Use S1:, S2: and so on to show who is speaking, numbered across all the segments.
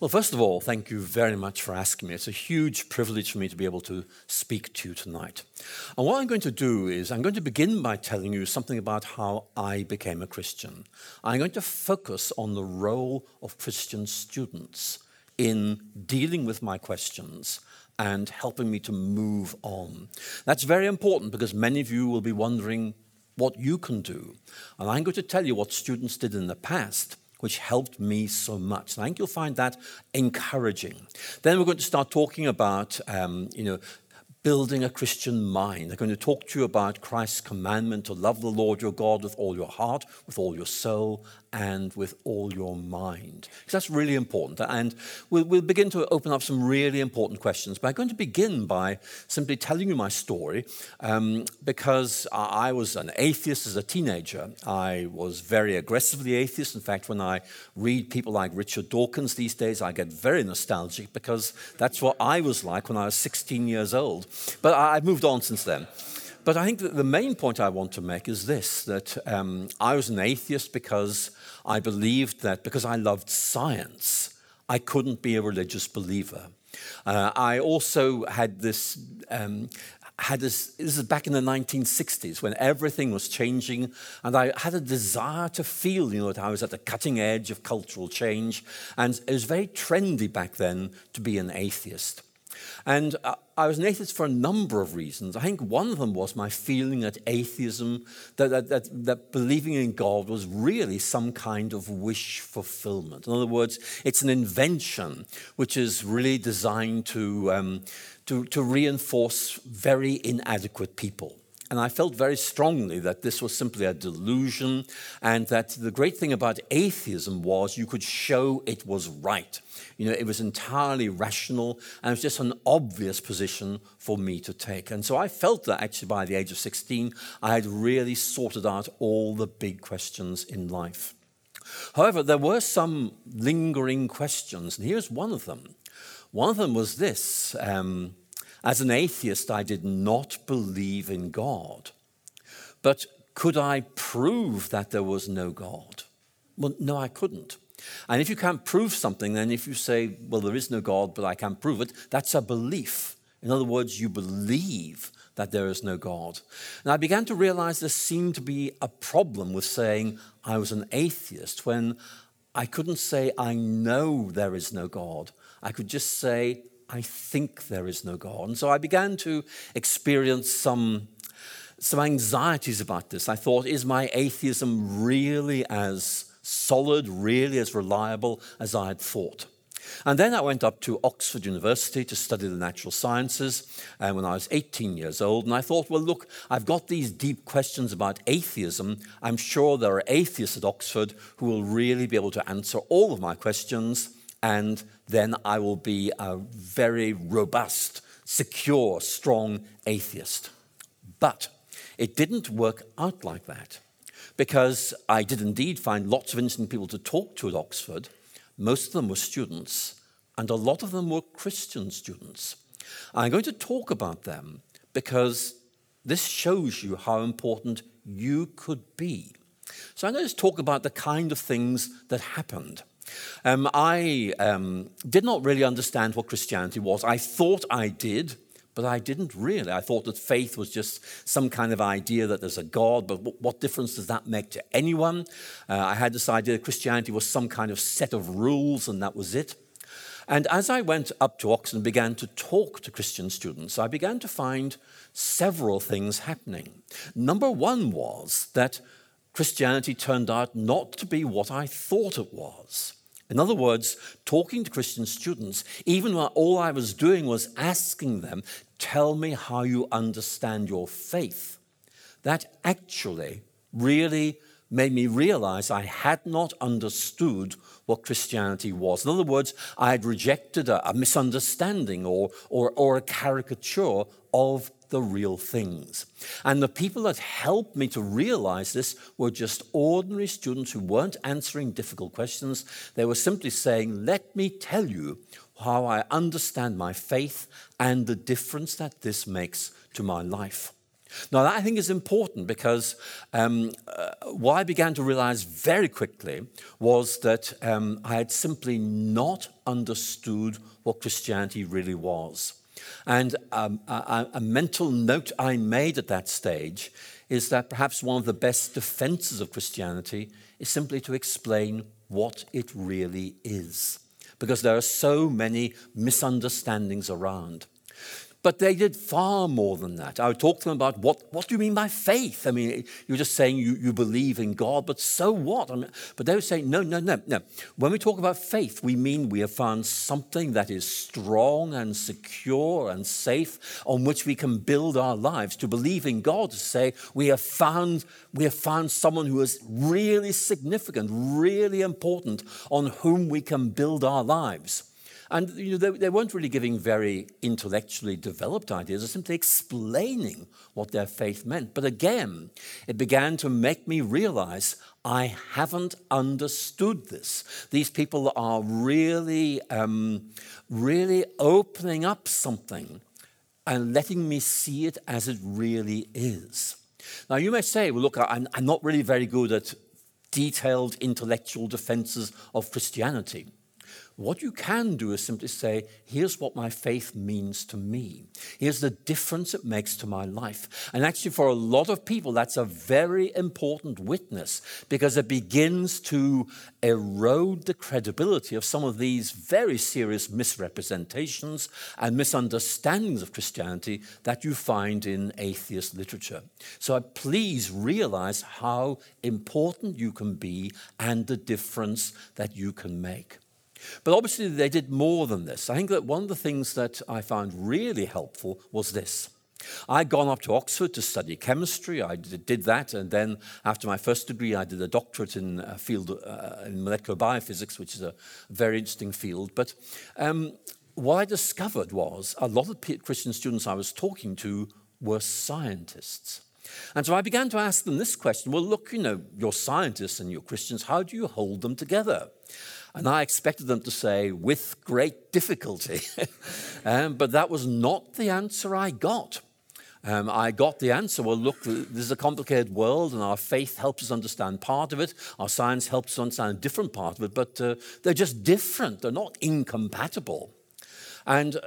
S1: Well, first of all, thank you very much for asking me. It's a huge privilege for me to be able to speak to you tonight. And what I'm going to do is, I'm going to begin by telling you something about how I became a Christian. I'm going to focus on the role of Christian students in dealing with my questions and helping me to move on. That's very important because many of you will be wondering what you can do. And I'm going to tell you what students did in the past which helped me so much. And I think you'll find that encouraging. Then we're going to start talking about, um, you know, building a Christian mind. They're going to talk to you about Christ's commandment to love the Lord your God with all your heart, with all your soul, and with all your mind. Because that's really important. And we'll, we'll, begin to open up some really important questions. But I'm going to begin by simply telling you my story um, because I was an atheist as a teenager. I was very aggressively atheist. In fact, when I read people like Richard Dawkins these days, I get very nostalgic because that's what I was like when I was 16 years old. But I've moved on since then. But I think that the main point I want to make is this that um, I was an atheist because I believed that because I loved science, I couldn't be a religious believer. Uh, I also had this. Um, had this, this is back in the 1960s when everything was changing, and I had a desire to feel, you know, that I was at the cutting edge of cultural change. And it was very trendy back then to be an atheist. And uh, I was an atheist for a number of reasons. I think one of them was my feeling that atheism, that, that, that, that, believing in God was really some kind of wish fulfillment. In other words, it's an invention which is really designed to, um, to, to reinforce very inadequate people. And I felt very strongly that this was simply a delusion, and that the great thing about atheism was you could show it was right. You know, it was entirely rational, and it was just an obvious position for me to take. And so I felt that actually by the age of 16, I had really sorted out all the big questions in life. However, there were some lingering questions, and here's one of them. One of them was this. Um, as an atheist, I did not believe in God. But could I prove that there was no God? Well, no, I couldn't. And if you can't prove something, then if you say, well, there is no God, but I can't prove it, that's a belief. In other words, you believe that there is no God. And I began to realize there seemed to be a problem with saying I was an atheist when I couldn't say I know there is no God. I could just say I think there is no God. And so I began to experience some, some anxieties about this. I thought, is my atheism really as solid, really as reliable as I had thought? And then I went up to Oxford University to study the natural sciences uh, when I was 18 years old. And I thought, well, look, I've got these deep questions about atheism. I'm sure there are atheists at Oxford who will really be able to answer all of my questions and then I will be a very robust, secure, strong atheist. But it didn't work out like that because I did indeed find lots of interesting people to talk to at Oxford. Most of them were students, and a lot of them were Christian students. I'm going to talk about them because this shows you how important you could be. So I'm going to talk about the kind of things that happened. Um, I um, did not really understand what Christianity was. I thought I did, but I didn't really. I thought that faith was just some kind of idea that there's a God, but what difference does that make to anyone? Uh, I had this idea that Christianity was some kind of set of rules, and that was it. And as I went up to Oxford and began to talk to Christian students, I began to find several things happening. Number one was that Christianity turned out not to be what I thought it was. In other words, talking to Christian students, even while all I was doing was asking them, Tell me how you understand your faith. That actually really made me realize I had not understood what Christianity was. In other words, I had rejected a, a misunderstanding or, or, or a caricature of the real things. And the people that helped me to realize this were just ordinary students who weren't answering difficult questions. They were simply saying, Let me tell you how I understand my faith and the difference that this makes to my life. Now, that I think is important because um, uh, what I began to realize very quickly was that um, I had simply not understood what Christianity really was. And um, a, a mental note I made at that stage is that perhaps one of the best defenses of Christianity is simply to explain what it really is. Because there are so many misunderstandings around. But they did far more than that. I would talk to them about what, what do you mean by faith? I mean, you're just saying you, you believe in God, but so what? I mean, but they would say, no, no, no, no. When we talk about faith, we mean we have found something that is strong and secure and safe on which we can build our lives. To believe in God, to say we have found, we have found someone who is really significant, really important, on whom we can build our lives. And you know, they, they, weren't really giving very intellectually developed ideas, they're simply explaining what their faith meant. But again, it began to make me realize I haven't understood this. These people are really, um, really opening up something and letting me see it as it really is. Now, you may say, well, look, I'm, I'm not really very good at detailed intellectual defenses of Christianity. What you can do is simply say, here's what my faith means to me. Here's the difference it makes to my life. And actually, for a lot of people, that's a very important witness because it begins to erode the credibility of some of these very serious misrepresentations and misunderstandings of Christianity that you find in atheist literature. So please realize how important you can be and the difference that you can make. But obviously, they did more than this. I think that one of the things that I found really helpful was this. I'd gone up to Oxford to study chemistry. I did that, and then after my first degree, I did a doctorate in a field uh, in molecular biophysics, which is a very interesting field. But um, what I discovered was a lot of Christian students I was talking to were scientists. And so I began to ask them this question well, look, you know, you're scientists and you're Christians, how do you hold them together? And I expected them to say, with great difficulty. um, but that was not the answer I got. Um, I got the answer well, look, this is a complicated world, and our faith helps us understand part of it. Our science helps us understand a different part of it, but uh, they're just different. They're not incompatible. And uh,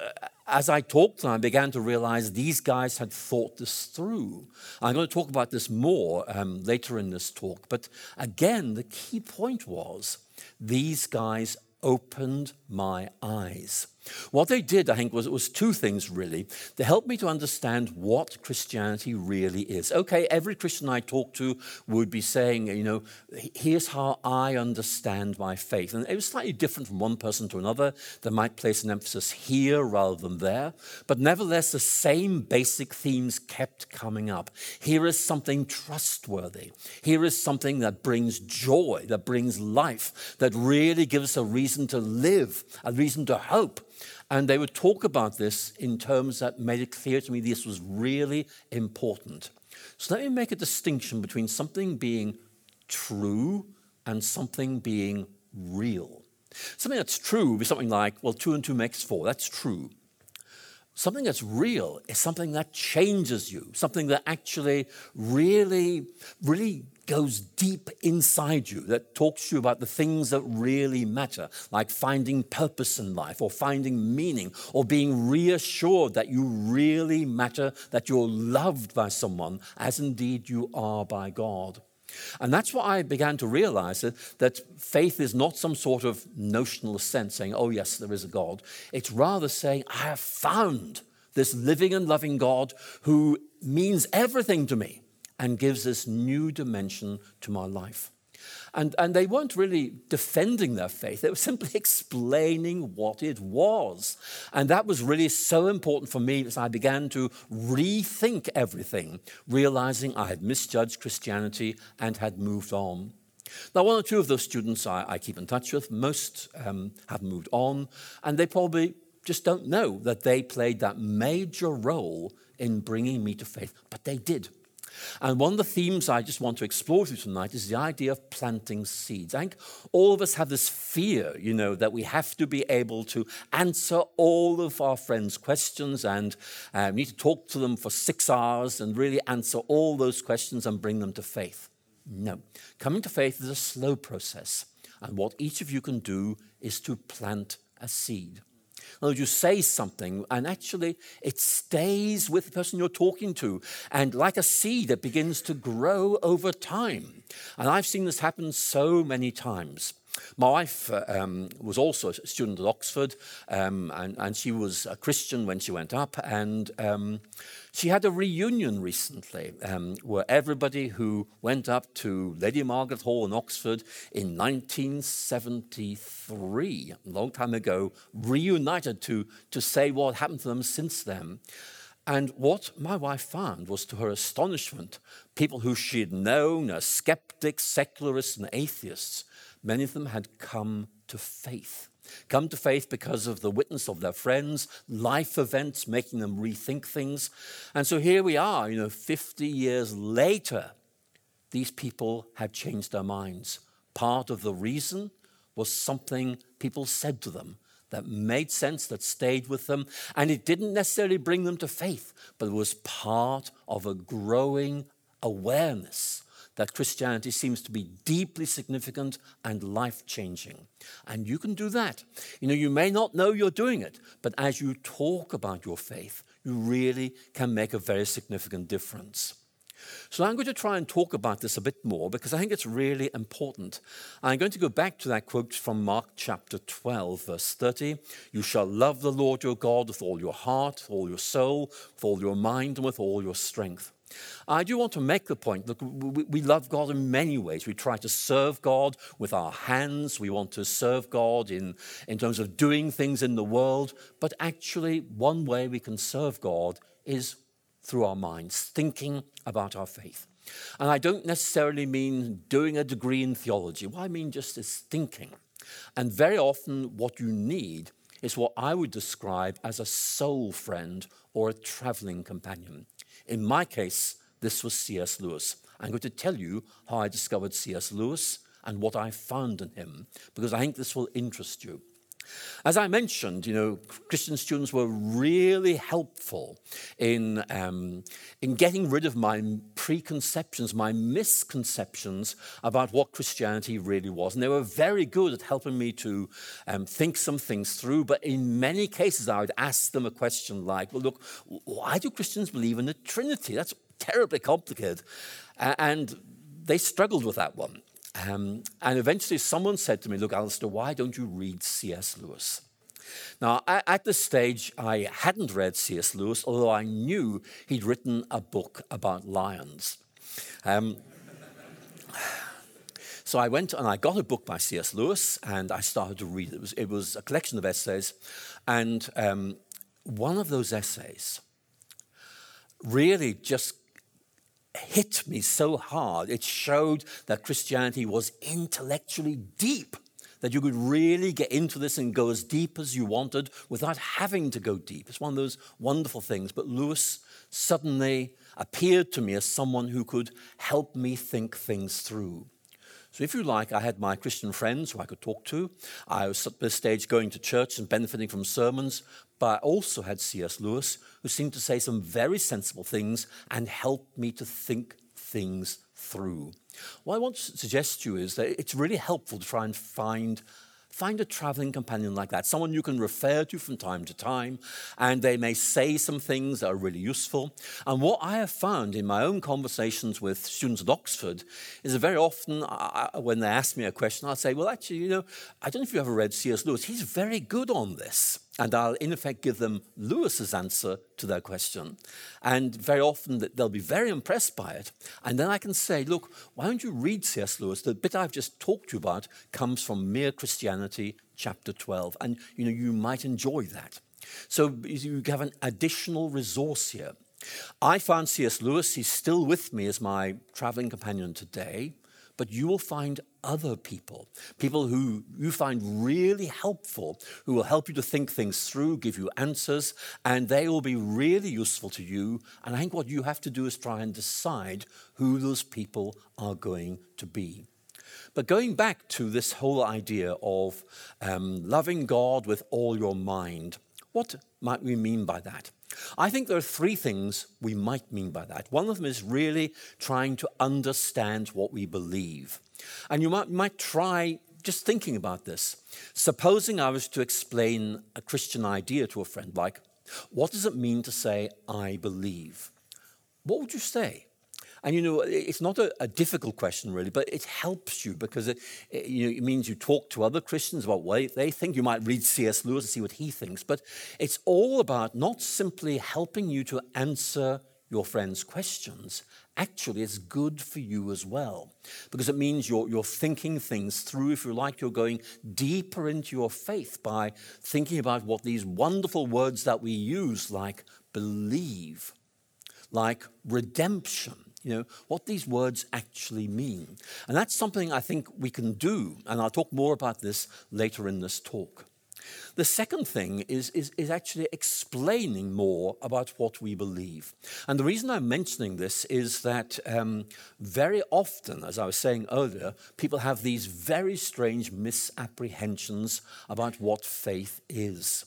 S1: as I talked to them, I began to realize these guys had thought this through. I'm going to talk about this more um, later in this talk. But again, the key point was these guys opened my eyes. What they did, I think, was, was two things really. They helped me to understand what Christianity really is. Okay, every Christian I talked to would be saying, you know, here's how I understand my faith. And it was slightly different from one person to another. They might place an emphasis here rather than there. But nevertheless, the same basic themes kept coming up. Here is something trustworthy. Here is something that brings joy, that brings life, that really gives us a reason to live, a reason to hope. And they would talk about this in terms that made it clear to me this was really important. So let me make a distinction between something being true and something being real. Something that's true is something like, well, two and two makes four. That's true. Something that's real is something that changes you, something that actually really, really goes deep inside you, that talks to you about the things that really matter, like finding purpose in life or finding meaning or being reassured that you really matter, that you're loved by someone, as indeed you are by God. And that's what I began to realize that, that faith is not some sort of notional sense saying, oh, yes, there is a God. It's rather saying, I have found this living and loving God who means everything to me and gives this new dimension to my life. And, and they weren't really defending their faith, they were simply explaining what it was. And that was really so important for me as I began to rethink everything, realizing I had misjudged Christianity and had moved on. Now, one or two of those students I, I keep in touch with, most um, have moved on, and they probably just don't know that they played that major role in bringing me to faith, but they did. And one of the themes I just want to explore you tonight is the idea of planting seeds. I think all of us have this fear, you know, that we have to be able to answer all of our friends' questions and uh, need to talk to them for six hours and really answer all those questions and bring them to faith. No. Coming to faith is a slow process. And what each of you can do is to plant a seed. In you say something, and actually it stays with the person you're talking to. And like a seed, it begins to grow over time. And I've seen this happen so many times. My wife uh, um, was also a student at Oxford, um, and, and, she was a Christian when she went up. And um, she had a reunion recently um, where everybody who went up to Lady Margaret Hall in Oxford in 1973, a long time ago, reunited to, to say what happened to them since then. And what my wife found was, to her astonishment, people who she had known as skeptics, secularists, and atheists Many of them had come to faith. Come to faith because of the witness of their friends, life events making them rethink things. And so here we are, you know, 50 years later, these people had changed their minds. Part of the reason was something people said to them that made sense, that stayed with them. And it didn't necessarily bring them to faith, but it was part of a growing awareness that Christianity seems to be deeply significant and life changing. And you can do that. You know, you may not know you're doing it, but as you talk about your faith, you really can make a very significant difference. So I'm going to try and talk about this a bit more because I think it's really important. I'm going to go back to that quote from Mark chapter 12, verse 30. You shall love the Lord your God with all your heart, all your soul, with all your mind, and with all your strength. I do want to make the point that we love God in many ways. We try to serve God with our hands. We want to serve God in, in terms of doing things in the world. But actually, one way we can serve God is through our minds, thinking about our faith. And I don't necessarily mean doing a degree in theology. What I mean just is thinking. And very often, what you need is what I would describe as a soul friend or a traveling companion. In my case, this was C.S. Lewis. I'm going to tell you how I discovered C.S. Lewis and what I found in him, because I think this will interest you. As I mentioned, you know, Christian students were really helpful in, um, in getting rid of my preconceptions, my misconceptions about what Christianity really was. And they were very good at helping me to um, think some things through. But in many cases, I would ask them a question like, well, look, why do Christians believe in the Trinity? That's terribly complicated. and they struggled with that one. Um, and eventually someone said to me, Look, Alister, why don't you read C.S. Lewis? Now, at this stage, I hadn't read C.S. Lewis, although I knew he'd written a book about lions. Um, so I went and I got a book by C.S. Lewis and I started to read it. It was, it was a collection of essays. And um, one of those essays really just hit me so hard. It showed that Christianity was intellectually deep, that you could really get into this and go as deep as you wanted without having to go deep. It's one of those wonderful things. But Lewis suddenly appeared to me as someone who could help me think things through. So, if you like, I had my Christian friends who I could talk to. I was at this stage going to church and benefiting from sermons, but I also had C.S. Lewis, who seemed to say some very sensible things and helped me to think things through. What I want to suggest to you is that it's really helpful to try and find Find a traveling companion like that, someone you can refer to from time to time, and they may say some things that are really useful. And what I have found in my own conversations with students at Oxford is that very often I, when they ask me a question, I'll say, Well, actually, you know, I don't know if you ever read C.S. Lewis. He's very good on this. And I'll, in effect, give them Lewis's answer to their question. And very often they'll be very impressed by it. And then I can say, look, why don't you read C.S. Lewis? The bit I've just talked to you about comes from Mere Christianity, chapter 12. And, you know, you might enjoy that. So you have an additional resource here. I found C.S. Lewis, he's still with me as my traveling companion today. But you will find other people, people who you find really helpful, who will help you to think things through, give you answers, and they will be really useful to you. And I think what you have to do is try and decide who those people are going to be. But going back to this whole idea of um, loving God with all your mind, what might we mean by that? I think there are three things we might mean by that. One of them is really trying to understand what we believe. And you might, might try just thinking about this. Supposing I was to explain a Christian idea to a friend, like, what does it mean to say, I believe? What would you say? And you know, it's not a, a, difficult question really, but it helps you because it, it, you know, it means you talk to other Christians about what they think. You might read C.S. Lewis and see what he thinks, but it's all about not simply helping you to answer your friend's questions. Actually, it's good for you as well because it means you're, you're thinking things through. If you like, you're going deeper into your faith by thinking about what these wonderful words that we use, like believe, like redemption you know, what these words actually mean. And that's something I think we can do, and I'll talk more about this later in this talk. The second thing is, is, is, actually explaining more about what we believe. And the reason I'm mentioning this is that um, very often, as I was saying earlier, people have these very strange misapprehensions about what faith is.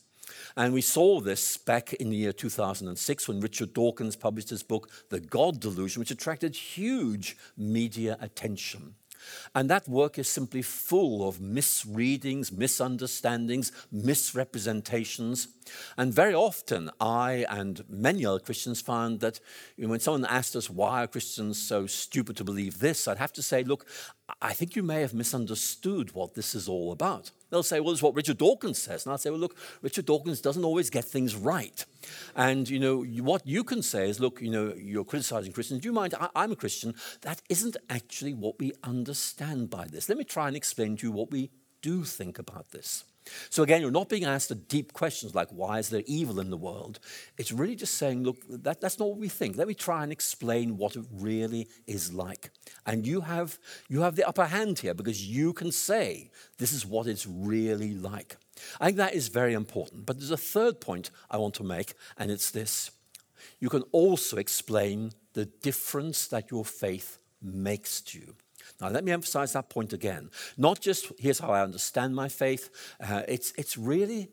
S1: And we saw this back in the year 2006 when Richard Dawkins published his book, The God Delusion, which attracted huge media attention. And that work is simply full of misreadings, misunderstandings, misrepresentations. And very often, I and many other Christians found that you know, when someone asked us, why are Christians so stupid to believe this? I'd have to say, look, I think you may have misunderstood what this is all about. They'll say, well, it's what Richard Dawkins says. And I'll say, well, look, Richard Dawkins doesn't always get things right. And, you know, what you can say is, look, you know, you're criticizing Christians. Do you mind? I, I'm a Christian. That isn't actually what we understand by this. Let me try and explain to you what we do think about this. So again, you're not being asked the deep questions like, why is there evil in the world? It's really just saying, look, that, that's not what we think. Let me try and explain what it really is like. And you have, you have the upper hand here because you can say, this is what it's really like. I think that is very important. But there's a third point I want to make, and it's this. You can also explain the difference that your faith makes to you. Now, let me emphasize that point again. Not just here's how I understand my faith, uh, it's, it's really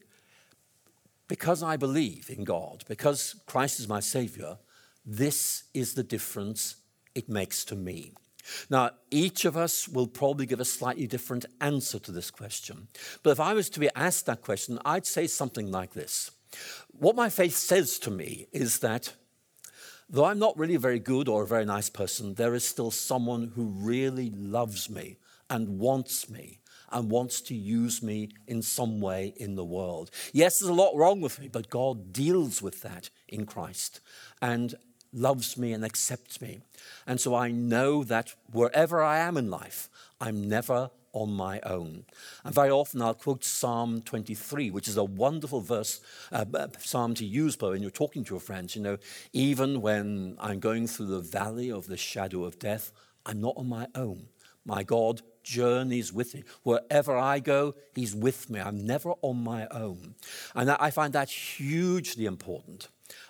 S1: because I believe in God, because Christ is my Savior, this is the difference it makes to me. Now, each of us will probably give a slightly different answer to this question. But if I was to be asked that question, I'd say something like this What my faith says to me is that Though I'm not really very good or a very nice person, there is still someone who really loves me and wants me and wants to use me in some way in the world. Yes, there's a lot wrong with me, but God deals with that in Christ and loves me and accepts me. And so I know that wherever I am in life, I'm never on my own. And very often I'll quote Psalm 23, which is a wonderful verse, uh, psalm to use when you're talking to your friends. You know, even when I'm going through the valley of the shadow of death, I'm not on my own. My God journeys with me. Wherever I go, He's with me. I'm never on my own. And I find that hugely important.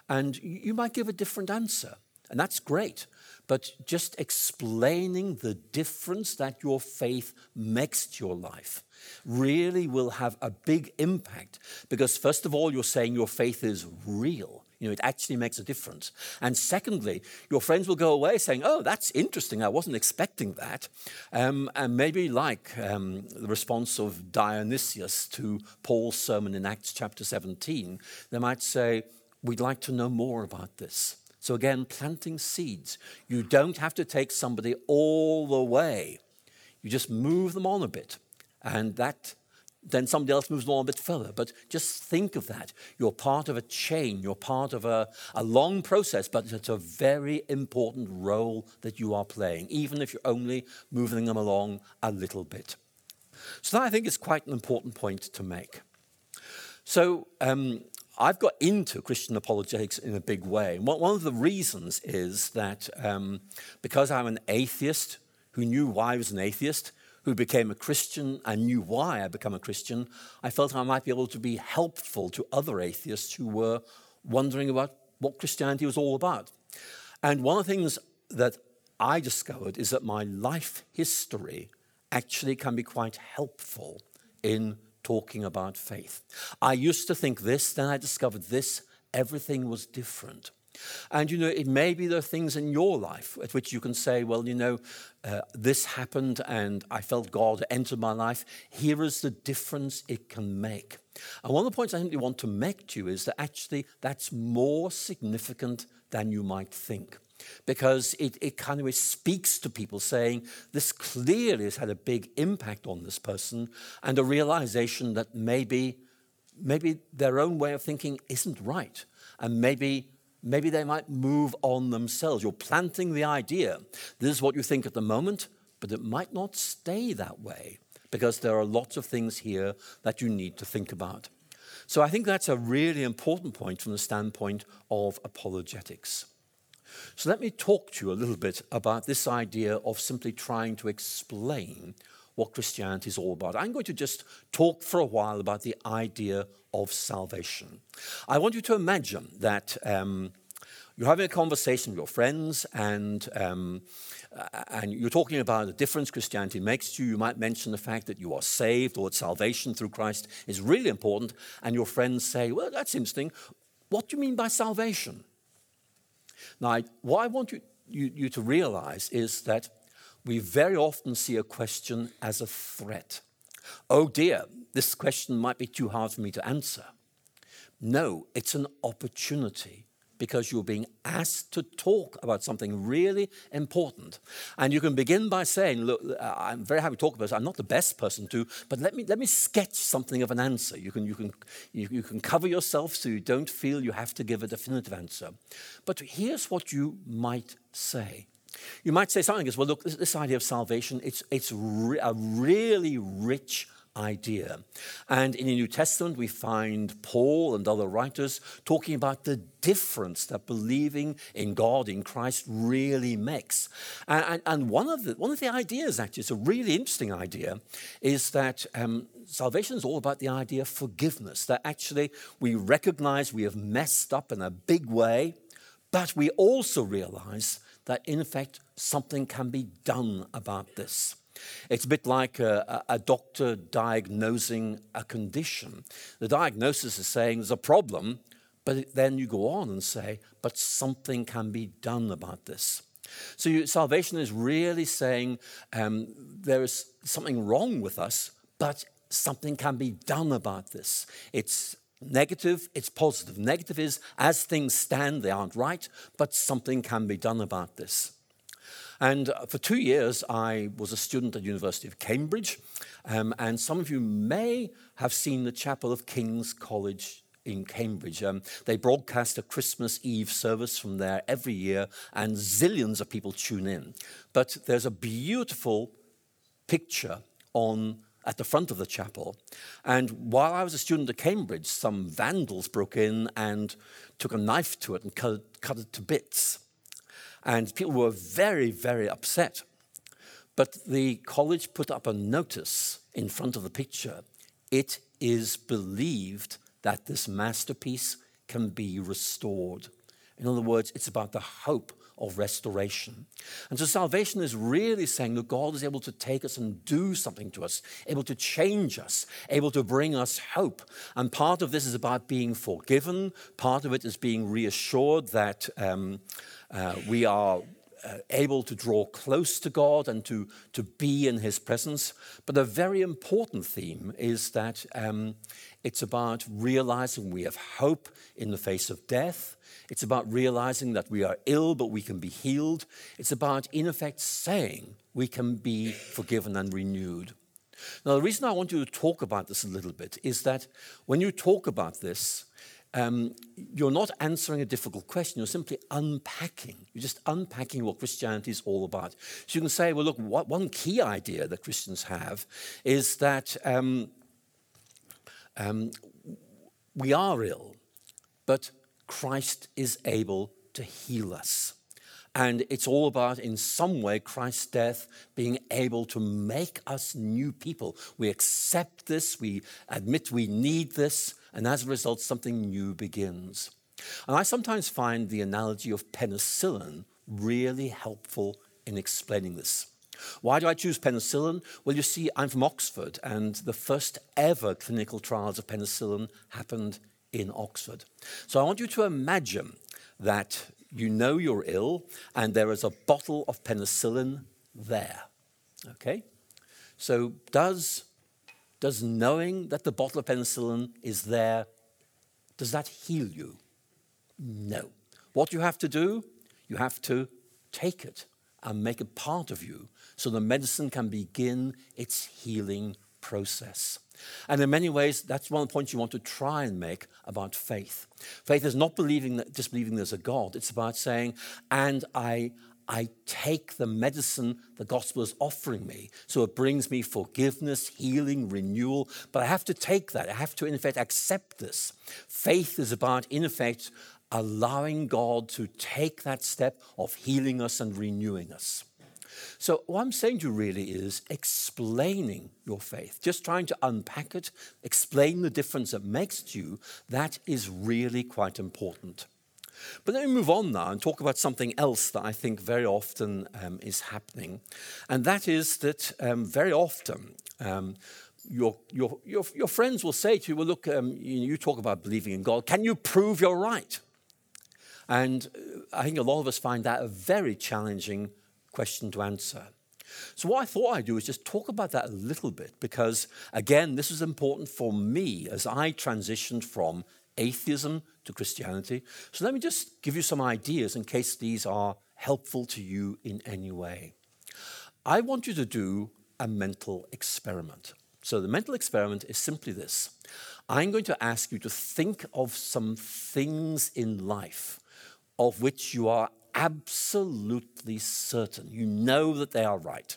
S1: And you might give a different answer, and that's great but just explaining the difference that your faith makes to your life really will have a big impact. Because first of all you're saying your faith is real. You know it actually makes a difference. And secondly your friends will go away saying oh that's interesting. I wasn't expecting that. Um, and maybe like um, the response of dionysius to paul's sermon in acts chapter 17 they might say we'd like to know more about this so, again, planting seeds. You don't have to take somebody all the way, you just move them on a bit. And that then somebody else moves along a bit further. But just think of that. You're part of a chain, you're part of a, a long process, but it's a very important role that you are playing, even if you're only moving them along a little bit. So, that I think is quite an important point to make. So, um, I've got into Christian apologetics in a big way. One of the reasons is that um, because I'm an atheist, who knew why I was an atheist, who became a Christian and knew why I became a Christian, I felt I might be able to be helpful to other atheists who were wondering about what Christianity was all about. And one of the things that I discovered is that my life history actually can be quite helpful in talking about faith. I used to think this, then I discovered this, everything was different. And you know, it may be there are things in your life at which you can say, well, you know, uh, this happened and I felt God enter my life. Here is the difference it can make. And one of the points I simply want to make to you is that actually that's more significant than you might think. Because it, it kind of speaks to people saying, this clearly has had a big impact on this person, and a realization that maybe, maybe their own way of thinking isn't right. And maybe maybe they might move on themselves. You're planting the idea. This is what you think at the moment, but it might not stay that way because there are lots of things here that you need to think about. So I think that's a really important point from the standpoint of apologetics. So let me talk to you a little bit about this idea of simply trying to explain what Christianity is all about. I'm going to just talk for a while about the idea of salvation. I want you to imagine that um, you're having a conversation with your friends and, um, and you're talking about the difference Christianity makes to you. You might mention the fact that you are saved or that salvation through Christ is really important. And your friends say, Well, that's interesting. What do you mean by salvation? Now, what I want you, you, you to realize is that we very often see a question as a threat. Oh dear, this question might be too hard for me to answer. No, it's an opportunity because you're being asked to talk about something really important. And you can begin by saying, Look, I'm very happy to talk about this. I'm not the best person to, but let me, let me sketch something of an answer. You can, you, can, you, you can cover yourself so you don't feel you have to give a definitive answer. But here's what you might say. You might say something as, well, look, this, this idea of salvation, it's, it's re- a really rich idea. And in the New Testament, we find Paul and other writers talking about the difference that believing in God, in Christ, really makes. And, and, and one, of the, one of the ideas, actually, it's a really interesting idea, is that um, salvation is all about the idea of forgiveness, that actually we recognize we have messed up in a big way, but we also realize that, in fact, something can be done about this. It's a bit like a, a, doctor diagnosing a condition. The diagnosis is saying there's a problem, but then you go on and say, but something can be done about this. So you, salvation is really saying um, there is something wrong with us, but something can be done about this. It's negative, it's positive. Negative is as things stand, they aren't right, but something can be done about this. And for two years, I was a student at the University of Cambridge. Um, and some of you may have seen the Chapel of King's College in Cambridge. Um, they broadcast a Christmas Eve service from there every year, and zillions of people tune in. But there's a beautiful picture on at the front of the chapel. And while I was a student at Cambridge, some vandals broke in and took a knife to it and cut, cut it to bits. And people were very, very upset. But the college put up a notice in front of the picture. It is believed that this masterpiece can be restored. In other words, it's about the hope of restoration. And so salvation is really saying that God is able to take us and do something to us, able to change us, able to bring us hope. And part of this is about being forgiven, part of it is being reassured that um, uh, we are uh, able to draw close to God and to, to be in His presence. But a very important theme is that um, it's about realizing we have hope in the face of death. It's about realizing that we are ill, but we can be healed. It's about, in effect, saying we can be forgiven and renewed. Now, the reason I want you to talk about this a little bit is that when you talk about this, um, you're not answering a difficult question, you're simply unpacking. You're just unpacking what Christianity is all about. So you can say, well, look, what, one key idea that Christians have is that um, um, we are ill, but Christ is able to heal us. And it's all about, in some way, Christ's death being able to make us new people. We accept this, we admit we need this, and as a result, something new begins. And I sometimes find the analogy of penicillin really helpful in explaining this. Why do I choose penicillin? Well, you see, I'm from Oxford, and the first ever clinical trials of penicillin happened in Oxford. So I want you to imagine that you know you're ill, and there is a bottle of penicillin there. Okay? So, does, does knowing that the bottle of penicillin is there, does that heal you? No. What you have to do, you have to take it and make it part of you so the medicine can begin its healing process. And in many ways, that's one points you want to try and make about faith. Faith is not believing that, there's a God. It's about saying, and I, I take the medicine the gospel is offering me. So it brings me forgiveness, healing, renewal. But I have to take that. I have to, in effect, accept this. Faith is about, in effect, allowing God to take that step of healing us and renewing us. So, what I'm saying to you really is explaining your faith, just trying to unpack it, explain the difference it makes to you, that is really quite important. But let me move on now and talk about something else that I think very often um, is happening. And that is that um, very often um, your, your, your, your, friends will say to you, Well, look, um, you, you talk about believing in God. Can you prove you're right? And uh, I think a lot of us find that a very challenging question to answer. So, what I thought I'd do is just talk about that a little bit because, again, this is important for me as I transitioned from atheism to Christianity. So, let me just give you some ideas in case these are helpful to you in any way. I want you to do a mental experiment. So, the mental experiment is simply this I'm going to ask you to think of some things in life of which you are absolutely certain. You know that they are right.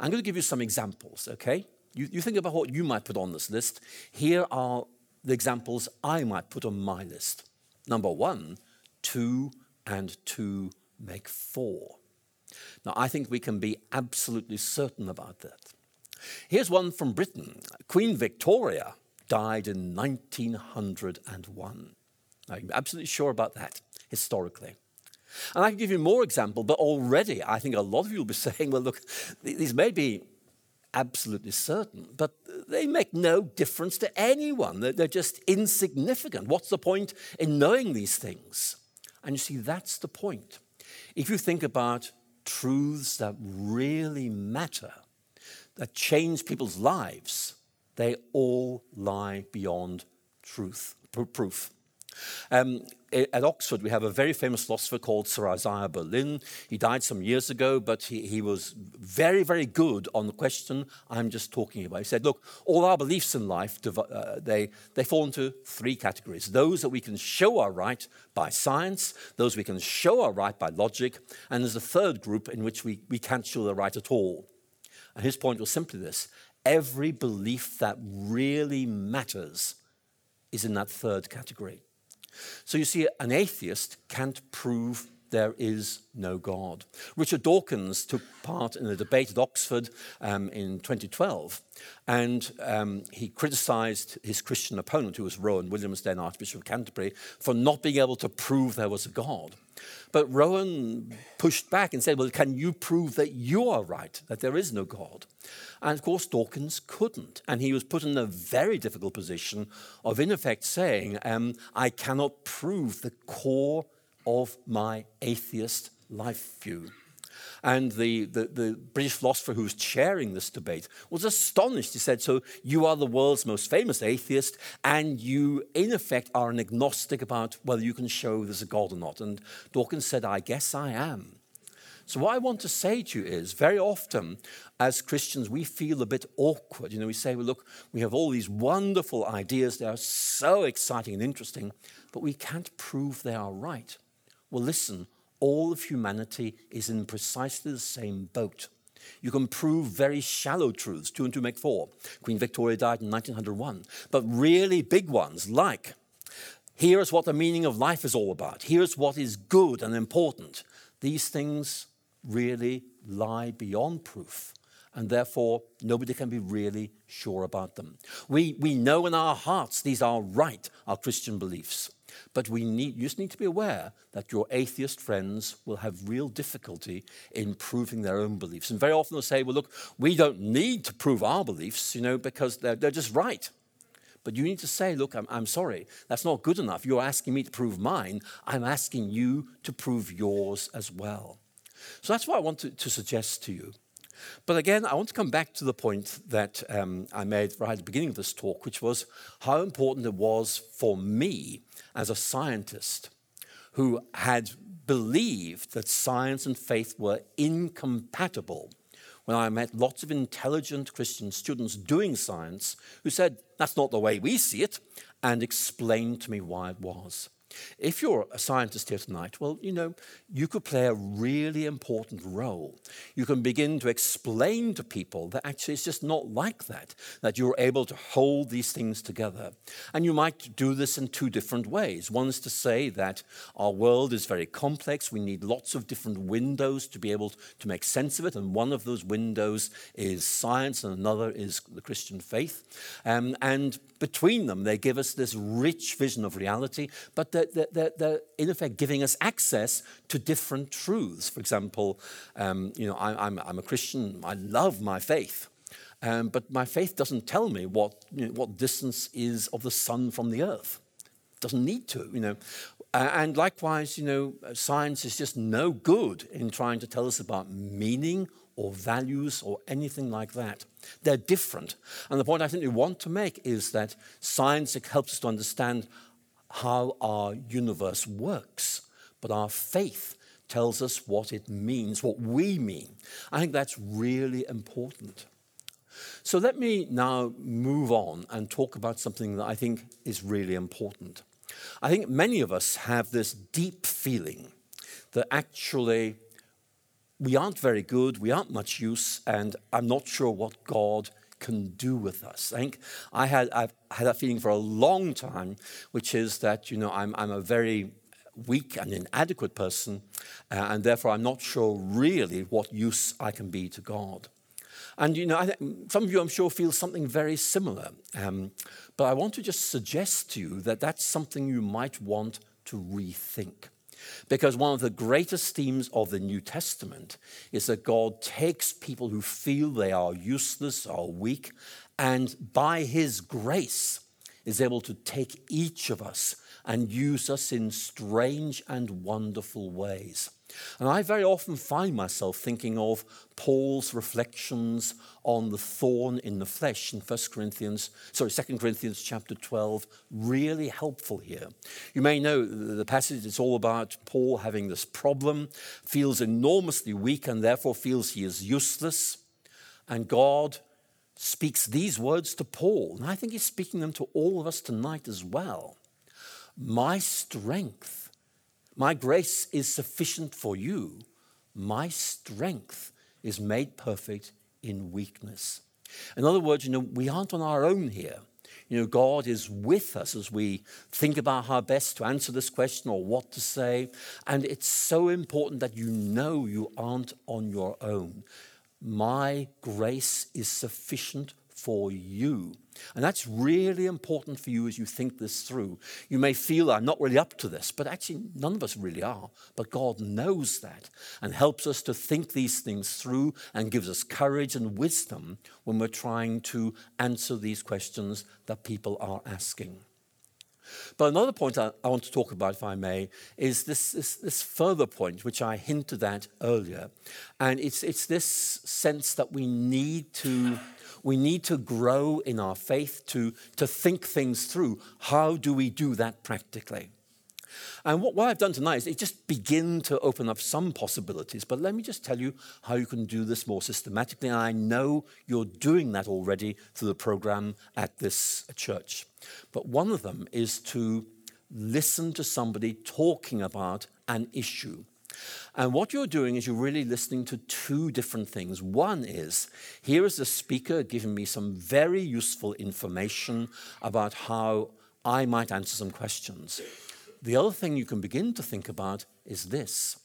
S1: I'm going to give you some examples, okay? You, you think about what you might put on this list. Here are the examples I might put on my list. Number one, two and two make four. Now, I think we can be absolutely certain about that. Here's one from Britain Queen Victoria died in 1901. Now, I'm absolutely sure about that historically. And I can give you more example, but already I think a lot of you will be saying, well, look, these may be absolutely certain, but they make no difference to anyone. They're just insignificant. What's the point in knowing these things? And you see, that's the point. If you think about truths that really matter, that change people's lives, they all lie beyond truth, proof. Um, at Oxford, we have a very famous philosopher called Sir Isaiah Berlin. He died some years ago, but he, he was very, very good on the question I'm just talking about. He said, look, all our beliefs in life, uh, they, they fall into three categories. Those that we can show are right by science, those we can show are right by logic, and there's a third group in which we, we can't show they're right at all. And his point was simply this every belief that really matters is in that third category. So you see, an atheist can't prove there is no God. Richard Dawkins took part in a debate at Oxford um, in 2012, and um, he criticized his Christian opponent, who was Rowan Williams, then Archbishop of Canterbury, for not being able to prove there was a God. But Rowan pushed back and said, Well, can you prove that you are right, that there is no God? And of course, Dawkins couldn't. And he was put in a very difficult position of, in effect, saying, um, I cannot prove the core of my atheist life view. And the, the, the, British philosopher who was chairing this debate was astonished. He said, So you are the world's most famous atheist, and you, in effect, are an agnostic about whether you can show there's a God or not. And Dawkins said, I guess I am. So, what I want to say to you is very often as Christians, we feel a bit awkward. You know, we say, well, look, we have all these wonderful ideas, they are so exciting and interesting, but we can't prove they are right. Well, listen, all of humanity is in precisely the same boat. You can prove very shallow truths, two and two make four. Queen Victoria died in 1901. But really big ones, like, here's what the meaning of life is all about, here's what is good and important. these things really lie beyond proof, and therefore nobody can be really sure about them. We, we know in our hearts these are right, our Christian beliefs. But we need, you just need to be aware that your atheist friends will have real difficulty in proving their own beliefs. And very often they'll say, well, look, we don't need to prove our beliefs, you know, because they're, they're just right. But you need to say, look, I'm, I'm sorry, that's not good enough. You're asking me to prove mine. I'm asking you to prove yours as well. So that's what I want to, to suggest to you. But again, I want to come back to the point that um, I made right at the beginning of this talk, which was how important it was for me as a scientist who had believed that science and faith were incompatible when I met lots of intelligent Christian students doing science who said, that's not the way we see it, and explained to me why it was. If you're a scientist here tonight, well, you know, you could play a really important role. You can begin to explain to people that actually it's just not like that, that you're able to hold these things together. And you might do this in two different ways. One is to say that our world is very complex, we need lots of different windows to be able to make sense of it, and one of those windows is science, and another is the Christian faith. Um, and between them, they give us this rich vision of reality, but they're, they're, they're in effect giving us access to different truths. For example, um, you know, I, I'm, I'm a Christian, I love my faith. Um, but my faith doesn't tell me what, you know, what distance is of the sun from the earth. Doesn't need to, you know. Uh, and likewise, you know, science is just no good in trying to tell us about meaning or values or anything like that. They're different. And the point I think we want to make is that science helps us to understand how our universe works, but our faith tells us what it means, what we mean. I think that's really important. So let me now move on and talk about something that I think is really important. I think many of us have this deep feeling that actually we aren't very good, we aren't much use, and I'm not sure what God can do with us. I think I had, I've had that feeling for a long time, which is that, you know, I'm, I'm a very weak and inadequate person, uh, and therefore I'm not sure really what use I can be to God. And, you know, some of you, I'm sure, feel something very similar. Um, but I want to just suggest to you that that's something you might want to rethink. Because one of the greatest themes of the New Testament is that God takes people who feel they are useless or weak, and by His grace is able to take each of us and use us in strange and wonderful ways. And I very often find myself thinking of Paul's reflections on the thorn in the flesh in 1 Corinthians, sorry, 2 Corinthians chapter 12, really helpful here. You may know the passage is all about Paul having this problem, feels enormously weak and therefore feels he is useless. And God speaks these words to Paul. And I think he's speaking them to all of us tonight as well. My strength my grace is sufficient for you. My strength is made perfect in weakness. In other words, you know, we aren't on our own here. You know, God is with us as we think about how best to answer this question or what to say. And it's so important that you know you aren't on your own. My grace is sufficient for you. And that's really important for you as you think this through. You may feel, I'm not really up to this, but actually, none of us really are. But God knows that and helps us to think these things through and gives us courage and wisdom when we're trying to answer these questions that people are asking. But another point I, I, want to talk about, if I may, is this, this, this, further point, which I hinted at earlier. And it's, it's this sense that we need to we need to grow in our faith to, to think things through. How do we do that practically? And what, what I've done tonight is just begin to open up some possibilities. But let me just tell you how you can do this more systematically. And I know you're doing that already through the program at this church. But one of them is to listen to somebody talking about an issue. And what you're doing is you're really listening to two different things. One is here is the speaker giving me some very useful information about how I might answer some questions. The other thing you can begin to think about is this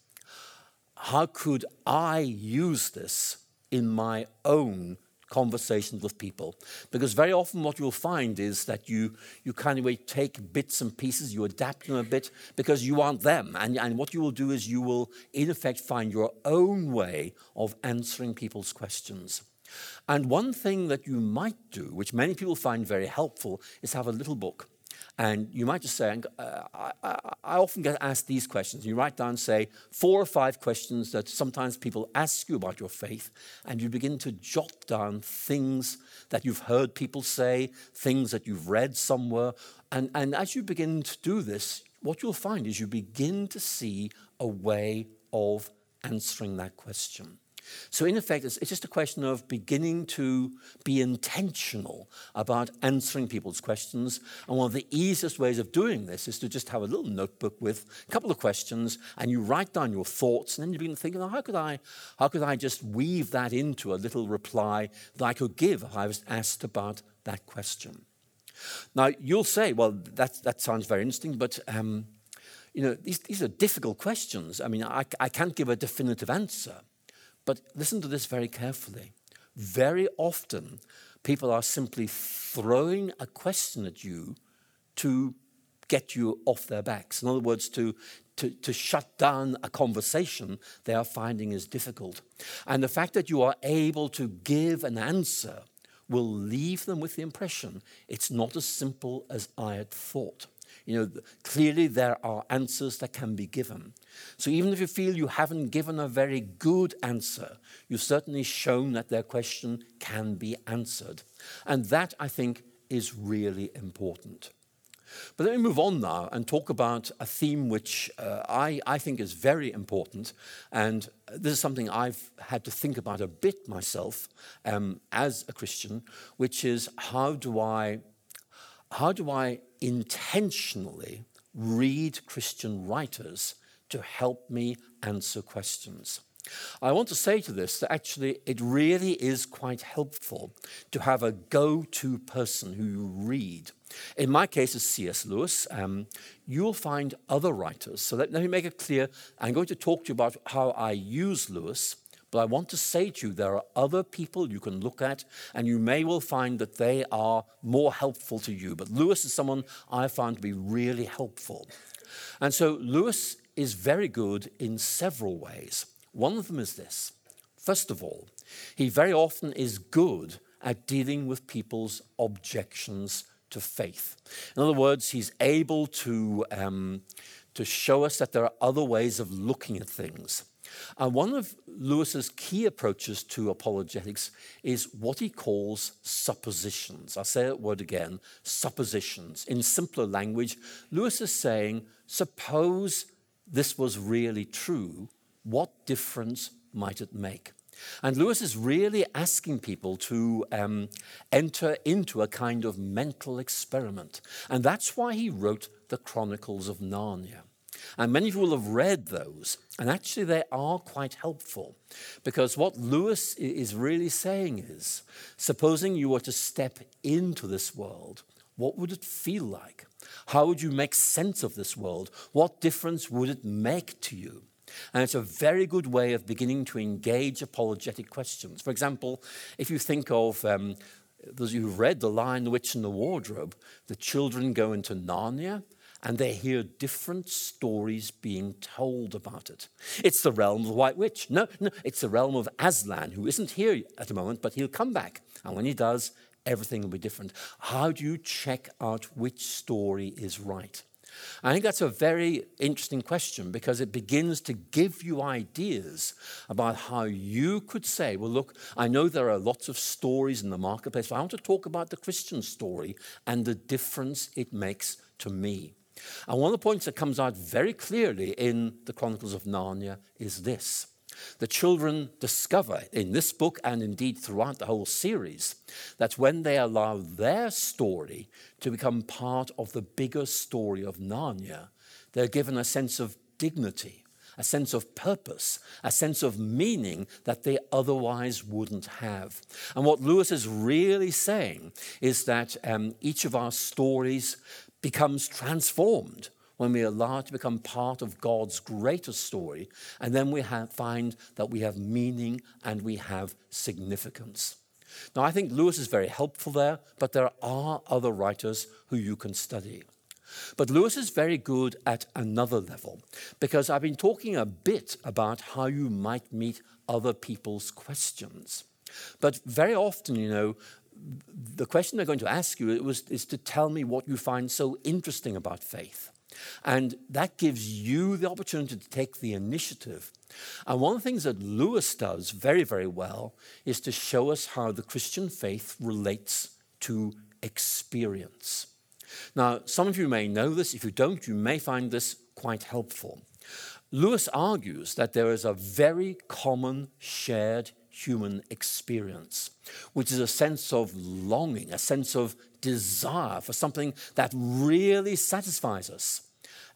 S1: how could I use this in my own conversations with people. Because very often what you'll find is that you, you kind of take bits and pieces, you adapt them a bit because you aren't them. And, and what you will do is you will, in effect, find your own way of answering people's questions. And one thing that you might do, which many people find very helpful, is have a little book. And you might just say, uh, I, I, often get asked these questions. You write down, say, four or five questions that sometimes people ask you about your faith, and you begin to jot down things that you've heard people say, things that you've read somewhere. And, and as you begin to do this, what you'll find is you begin to see a way of answering that question. So, in effect, it's, it's, just a question of beginning to be intentional about answering people's questions. And one of the easiest ways of doing this is to just have a little notebook with a couple of questions, and you write down your thoughts, and then you begin thinking, how could I, how could I just weave that into a little reply that I could give if I was asked about that question? Now, you'll say, well, that, that sounds very interesting, but um, you know, these, these are difficult questions. I mean, I, I can't give a definitive answer. But listen to this very carefully. Very often, people are simply throwing a question at you to get you off their backs. In other words, to, to, to shut down a conversation they are finding is difficult. And the fact that you are able to give an answer will leave them with the impression it's not as simple as I had thought. You know, clearly there are answers that can be given. So even if you feel you haven't given a very good answer, you've certainly shown that their question can be answered. And that, I think, is really important. But let me move on now and talk about a theme which uh, I, I think is very important. And this is something I've had to think about a bit myself um, as a Christian, which is how do I, how do I intentionally read Christian writers to help me answer questions. I want to say to this that actually it really is quite helpful to have a go to person who you read. In my case, it's C.S. Lewis. Um, you'll find other writers. So let, let me make it clear. I'm going to talk to you about how I use Lewis. But I want to say to you, there are other people you can look at, and you may well find that they are more helpful to you. But Lewis is someone I found to be really helpful. And so Lewis is very good in several ways. One of them is this. First of all, he very often is good at dealing with people's objections to faith. In other words, he's able to, um, to show us that there are other ways of looking at things. And one of Lewis's key approaches to apologetics is what he calls suppositions. I'll say that word again suppositions. In simpler language, Lewis is saying, suppose this was really true, what difference might it make? And Lewis is really asking people to um, enter into a kind of mental experiment. And that's why he wrote the Chronicles of Narnia. And many of you will have read those. And actually, they are quite helpful because what Lewis is really saying is supposing you were to step into this world, what would it feel like? How would you make sense of this world? What difference would it make to you? And it's a very good way of beginning to engage apologetic questions. For example, if you think of um, those who've read The Lion, the Witch, and the Wardrobe, the children go into Narnia and they hear different stories being told about it. It's the realm of the White Witch. No, no, it's the realm of Aslan, who isn't here at the moment, but he'll come back. And when he does, everything will be different. How do you check out which story is right? I think that's a very interesting question because it begins to give you ideas about how you could say, well, look, I know there are lots of stories in the marketplace, but I want to talk about the Christian story and the difference it makes to me. And one of the points that comes out very clearly in the Chronicles of Narnia is this. The children discover in this book and indeed throughout the whole series that when they allow their story to become part of the bigger story of Narnia, they're given a sense of dignity, a sense of purpose, a sense of meaning that they otherwise wouldn't have. And what Lewis is really saying is that um, each of our stories becomes transformed when we allow it to become part of God's greater story, and then we have, find that we have meaning and we have significance. Now, I think Lewis is very helpful there, but there are other writers who you can study. But Lewis is very good at another level because I've been talking a bit about how you might meet other people's questions. But very often, you know, the question they're going to ask you was, is to tell me what you find so interesting about faith. And that gives you the opportunity to take the initiative. And one of the things that Lewis does very, very well is to show us how the Christian faith relates to experience. Now, some of you may know this. If you don't, you may find this quite helpful. Lewis argues that there is a very common shared human experience, which is a sense of longing, a sense of desire for something that really satisfies us,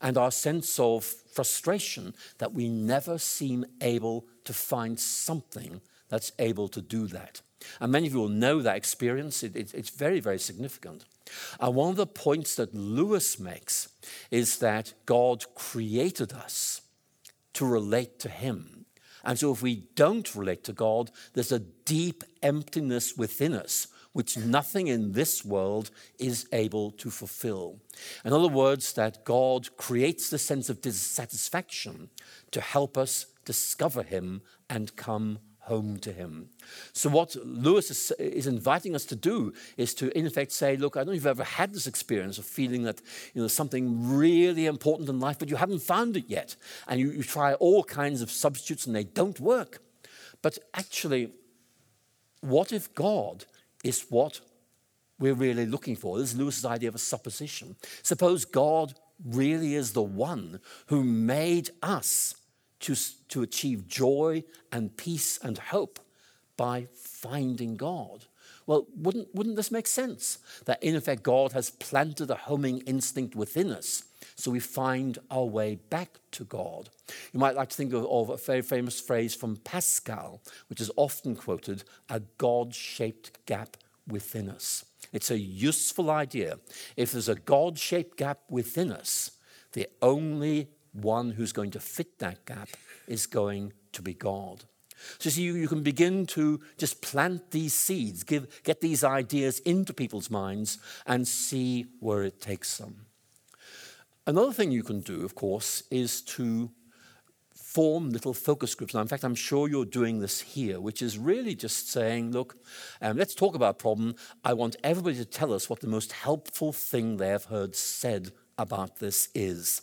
S1: and our sense of frustration that we never seem able to find something that's able to do that. And many of you will know that experience. It, it, it's very, very significant. And one of the points that Lewis makes is that God created us to relate to Him. And so if we don't relate to God, there's a deep emptiness within us which nothing in this world is able to fulfill. In other words, that God creates the sense of dissatisfaction to help us discover Him and come home to him. So, what Lewis is, is, inviting us to do is to, in effect, say, Look, I don't know if you've ever had this experience of feeling that you know, something really important in life, but you haven't found it yet. And you, you try all kinds of substitutes and they don't work. But actually, what if God is what we're really looking for? This is Lewis's idea of a supposition. Suppose God really is the one who made us to, to achieve joy and peace and hope by finding God. Well, wouldn't, wouldn't this make sense? That in effect, God has planted a homing instinct within us so we find our way back to God. You might like to think of, of a very famous phrase from Pascal, which is often quoted a God shaped gap within us. It's a useful idea. If there's a God shaped gap within us, the only one who's going to fit that gap is going to be God. So, see, you, you can begin to just plant these seeds, give, get these ideas into people's minds, and see where it takes them. Another thing you can do, of course, is to form little focus groups. Now, in fact, I'm sure you're doing this here, which is really just saying, look, um, let's talk about a problem. I want everybody to tell us what the most helpful thing they have heard said about this is.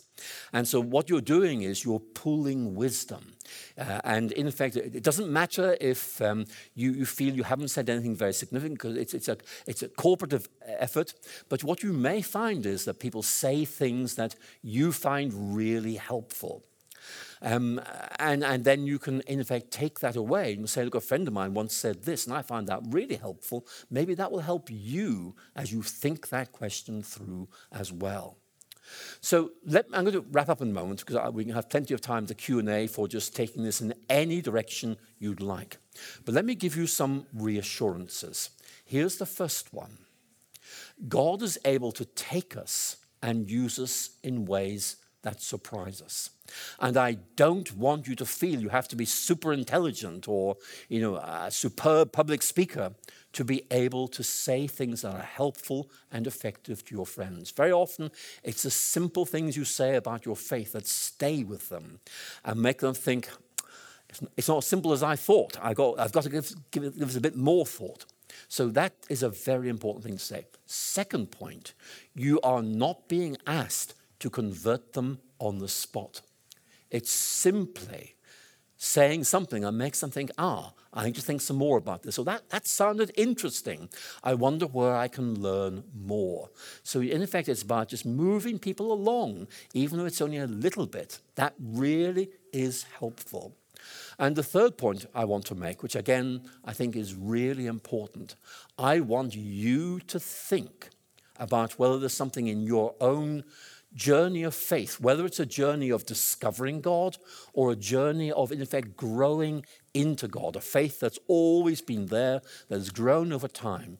S1: And so, what you're doing is you're pooling wisdom. Uh, and in fact, it doesn't matter if um, you, you, feel you haven't said anything very significant because it's, it's, a, it's a cooperative effort. But what you may find is that people say things that you find really helpful. Um, and, and then you can, in effect, take that away and say, look, a friend of mine once said this, and I find that really helpful. Maybe that will help you as you think that question through as well. So let, I'm going to wrap up in a moment because we can have plenty of time to Q&A for just taking this in any direction you'd like. But let me give you some reassurances. Here's the first one. God is able to take us and use us in ways that surprise us. And I don't want you to feel you have to be super intelligent or, you know, a superb public speaker to be able to say things that are helpful and effective to your friends. Very often, it's the simple things you say about your faith that stay with them and make them think, it's not as simple as I thought. I got, I've got to give, give, it, give it a bit more thought. So that is a very important thing to say. Second point, you are not being asked to convert them on the spot. It's simply saying something and makes them think, ah, I need to think some more about this. So that, that sounded interesting. I wonder where I can learn more. So, in effect, it's about just moving people along, even though it's only a little bit. That really is helpful. And the third point I want to make, which again I think is really important, I want you to think about whether there's something in your own journey of faith, whether it's a journey of discovering God or a journey of, in effect, growing into God, a faith that's always been there, that has grown over time,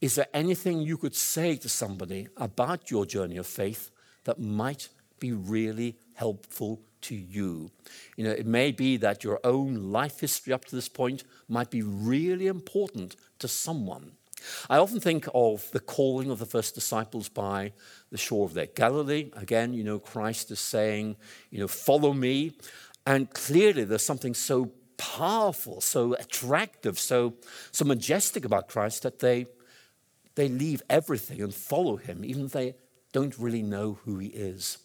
S1: is there anything you could say to somebody about your journey of faith that might be really helpful to you. You know, it may be that your own life history up to this point might be really important to someone. I often think of the calling of the first disciples by the shore of their Galilee. Again, you know, Christ is saying, you know, follow me. And clearly there's something so powerful, so attractive, so, so majestic about Christ that they, they leave everything and follow him, even if they don't really know who he is.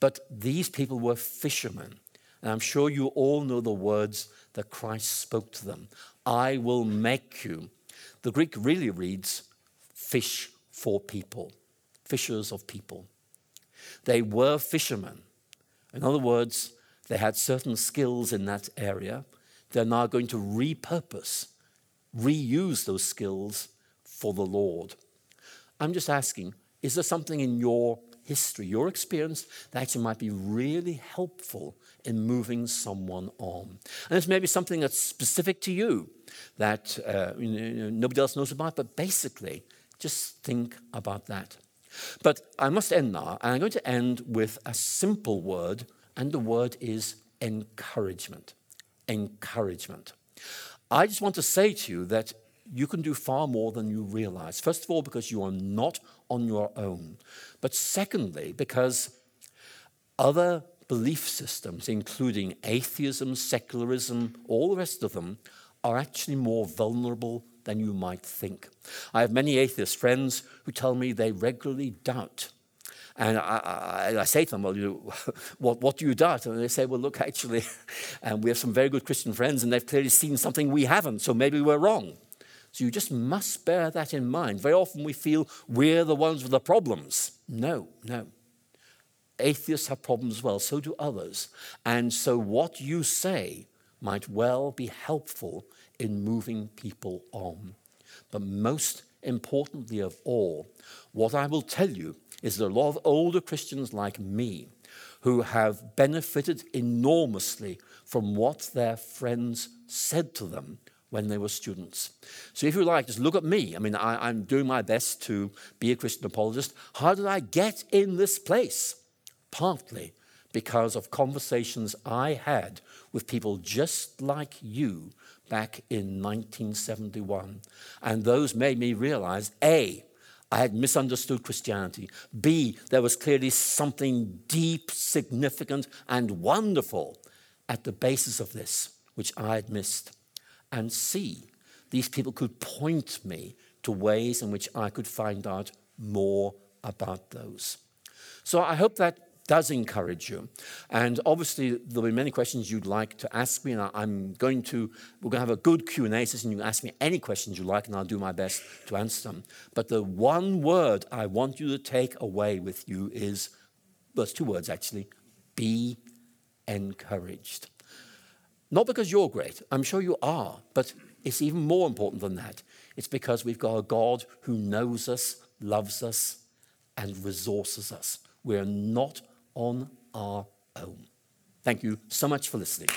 S1: But these people were fishermen. And I'm sure you all know the words that Christ spoke to them I will make you. The Greek really reads fish for people, fishers of people. They were fishermen. In other words, they had certain skills in that area. They're now going to repurpose, reuse those skills for the Lord. I'm just asking is there something in your history, your experience, that actually might be really helpful in moving someone on. And it's maybe something that's specific to you that uh, you know, nobody else knows about, but basically, just think about that. But I must end now, and I'm going to end with a simple word, and the word is encouragement. Encouragement. I just want to say to you that you can do far more than you realize. First of all, because you are not on your own. But secondly, because other belief systems, including atheism, secularism, all the rest of them, are actually more vulnerable than you might think. I have many atheist friends who tell me they regularly doubt. And I, I, I say to them, well, you, what, what do you doubt? And they say, well, look, actually, and um, we have some very good Christian friends, and they've clearly seen something we haven't, so maybe we're wrong. So you just must bear that in mind. Very often we feel we're the ones with the problems. No, no. Atheists have problems as well, so do others. And so what you say might well be helpful in moving people on. But most importantly of all, what I will tell you is that a lot of older Christians like me who have benefited enormously from what their friends said to them when they were students. So, if you like, just look at me. I mean, I, am doing my best to be a Christian apologist. How did I get in this place? Partly because of conversations I had with people just like you back in 1971. And those made me realize A, I had misunderstood Christianity. B, there was clearly something deep, significant, and wonderful at the basis of this, which I had missed and C. These people could point me to ways in which I could find out more about those. So I hope that does encourage you. And obviously, there'll be many questions you'd like to ask me, and I'm going to, we're going to have a good Q&A session. You can ask me any questions you like, and I'll do my best to answer them. But the one word I want you to take away with you is, well, it's two words actually, be encouraged. Not because you're great, I'm sure you are, but it's even more important than that. It's because we've got a God who knows us, loves us, and resources us. We're not on our own. Thank you so much for listening.